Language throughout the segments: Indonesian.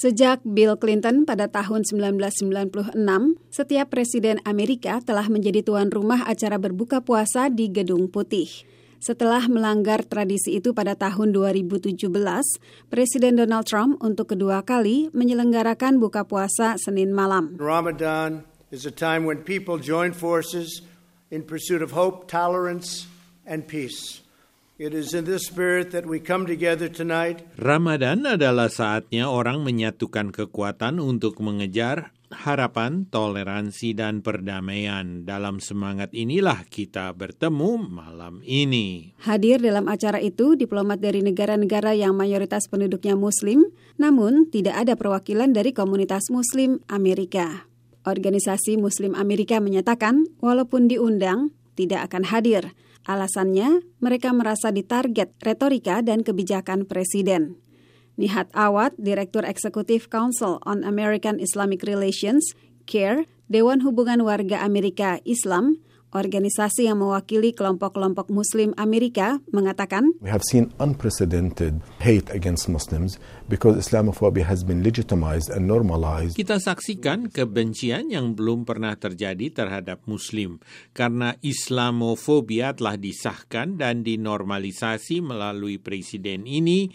Sejak Bill Clinton pada tahun 1996, setiap presiden Amerika telah menjadi tuan rumah acara berbuka puasa di Gedung Putih. Setelah melanggar tradisi itu pada tahun 2017, Presiden Donald Trump untuk kedua kali menyelenggarakan buka puasa Senin malam. Ramadan is a time when people join forces in pursuit of hope, tolerance, and peace. Ramadan adalah saatnya orang menyatukan kekuatan untuk mengejar harapan, toleransi, dan perdamaian. Dalam semangat inilah kita bertemu malam ini. Hadir dalam acara itu diplomat dari negara-negara yang mayoritas penduduknya Muslim, namun tidak ada perwakilan dari komunitas Muslim Amerika. Organisasi Muslim Amerika menyatakan, walaupun diundang, tidak akan hadir. Alasannya, mereka merasa ditarget retorika dan kebijakan presiden. Nihat Awad, Direktur Eksekutif Council on American Islamic Relations, CARE, Dewan Hubungan Warga Amerika Islam, organisasi yang mewakili kelompok-kelompok Muslim Amerika mengatakan, We have seen unprecedented hate against Muslims because Islamophobia has been legitimized and normalized. Kita saksikan kebencian yang belum pernah terjadi terhadap Muslim karena Islamofobia telah disahkan dan dinormalisasi melalui presiden ini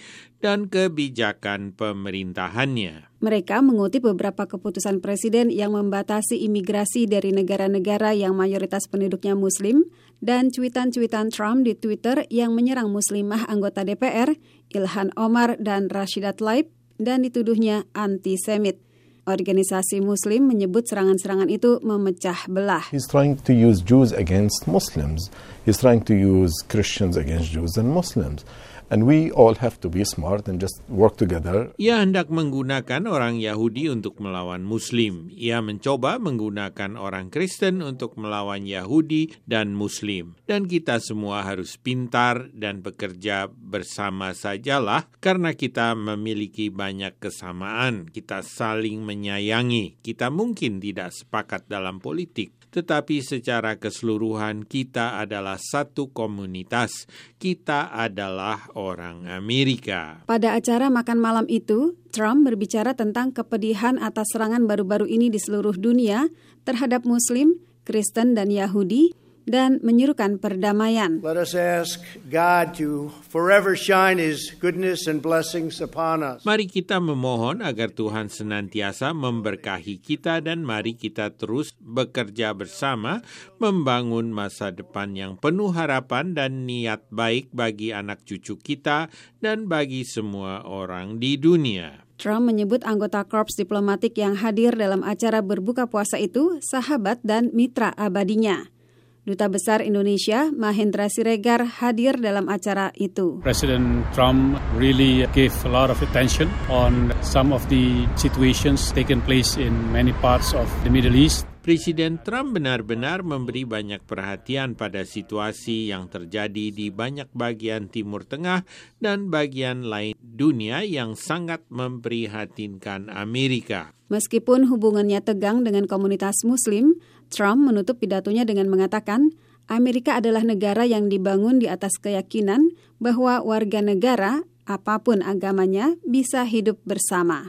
dan kebijakan pemerintahannya. Mereka mengutip beberapa keputusan presiden yang membatasi imigrasi dari negara-negara yang mayoritas penduduknya Muslim dan cuitan-cuitan Trump di Twitter yang menyerang muslimah anggota DPR, Ilhan Omar dan Rashidat Laib, dan dituduhnya antisemit. Organisasi Muslim menyebut serangan-serangan itu memecah belah. He's trying to use Jews against Muslims. He's trying to use Christians against Jews and Muslims. And we all have to be smart and just work together. Ia hendak menggunakan orang Yahudi untuk melawan Muslim. Ia mencoba menggunakan orang Kristen untuk melawan Yahudi dan Muslim. Dan kita semua harus pintar dan bekerja bersama sajalah karena kita memiliki banyak kesamaan. Kita saling menyayangi. Kita mungkin tidak sepakat dalam politik, tetapi secara keseluruhan kita adalah satu komunitas. Kita adalah orang Amerika. Pada acara makan malam itu, Trump berbicara tentang kepedihan atas serangan baru-baru ini di seluruh dunia terhadap Muslim, Kristen, dan Yahudi, dan menyuruhkan perdamaian. Let us ask God to forever shine His goodness and blessings upon us. Mari kita memohon agar Tuhan senantiasa memberkahi kita dan mari kita terus bekerja bersama membangun masa depan yang penuh harapan dan niat baik bagi anak cucu kita dan bagi semua orang di dunia. Trump menyebut anggota korps diplomatik yang hadir dalam acara berbuka puasa itu sahabat dan mitra abadinya. Duta Besar Indonesia Mahendra Siregar hadir dalam acara itu. President Trump really gave a lot of attention on some of the situations taken place in many parts of the Middle East. Presiden Trump benar-benar memberi banyak perhatian pada situasi yang terjadi di banyak bagian Timur Tengah dan bagian lain dunia yang sangat memprihatinkan Amerika. Meskipun hubungannya tegang dengan komunitas Muslim, Trump menutup pidatonya dengan mengatakan Amerika adalah negara yang dibangun di atas keyakinan bahwa warga negara, apa pun agamanya, bisa hidup bersama.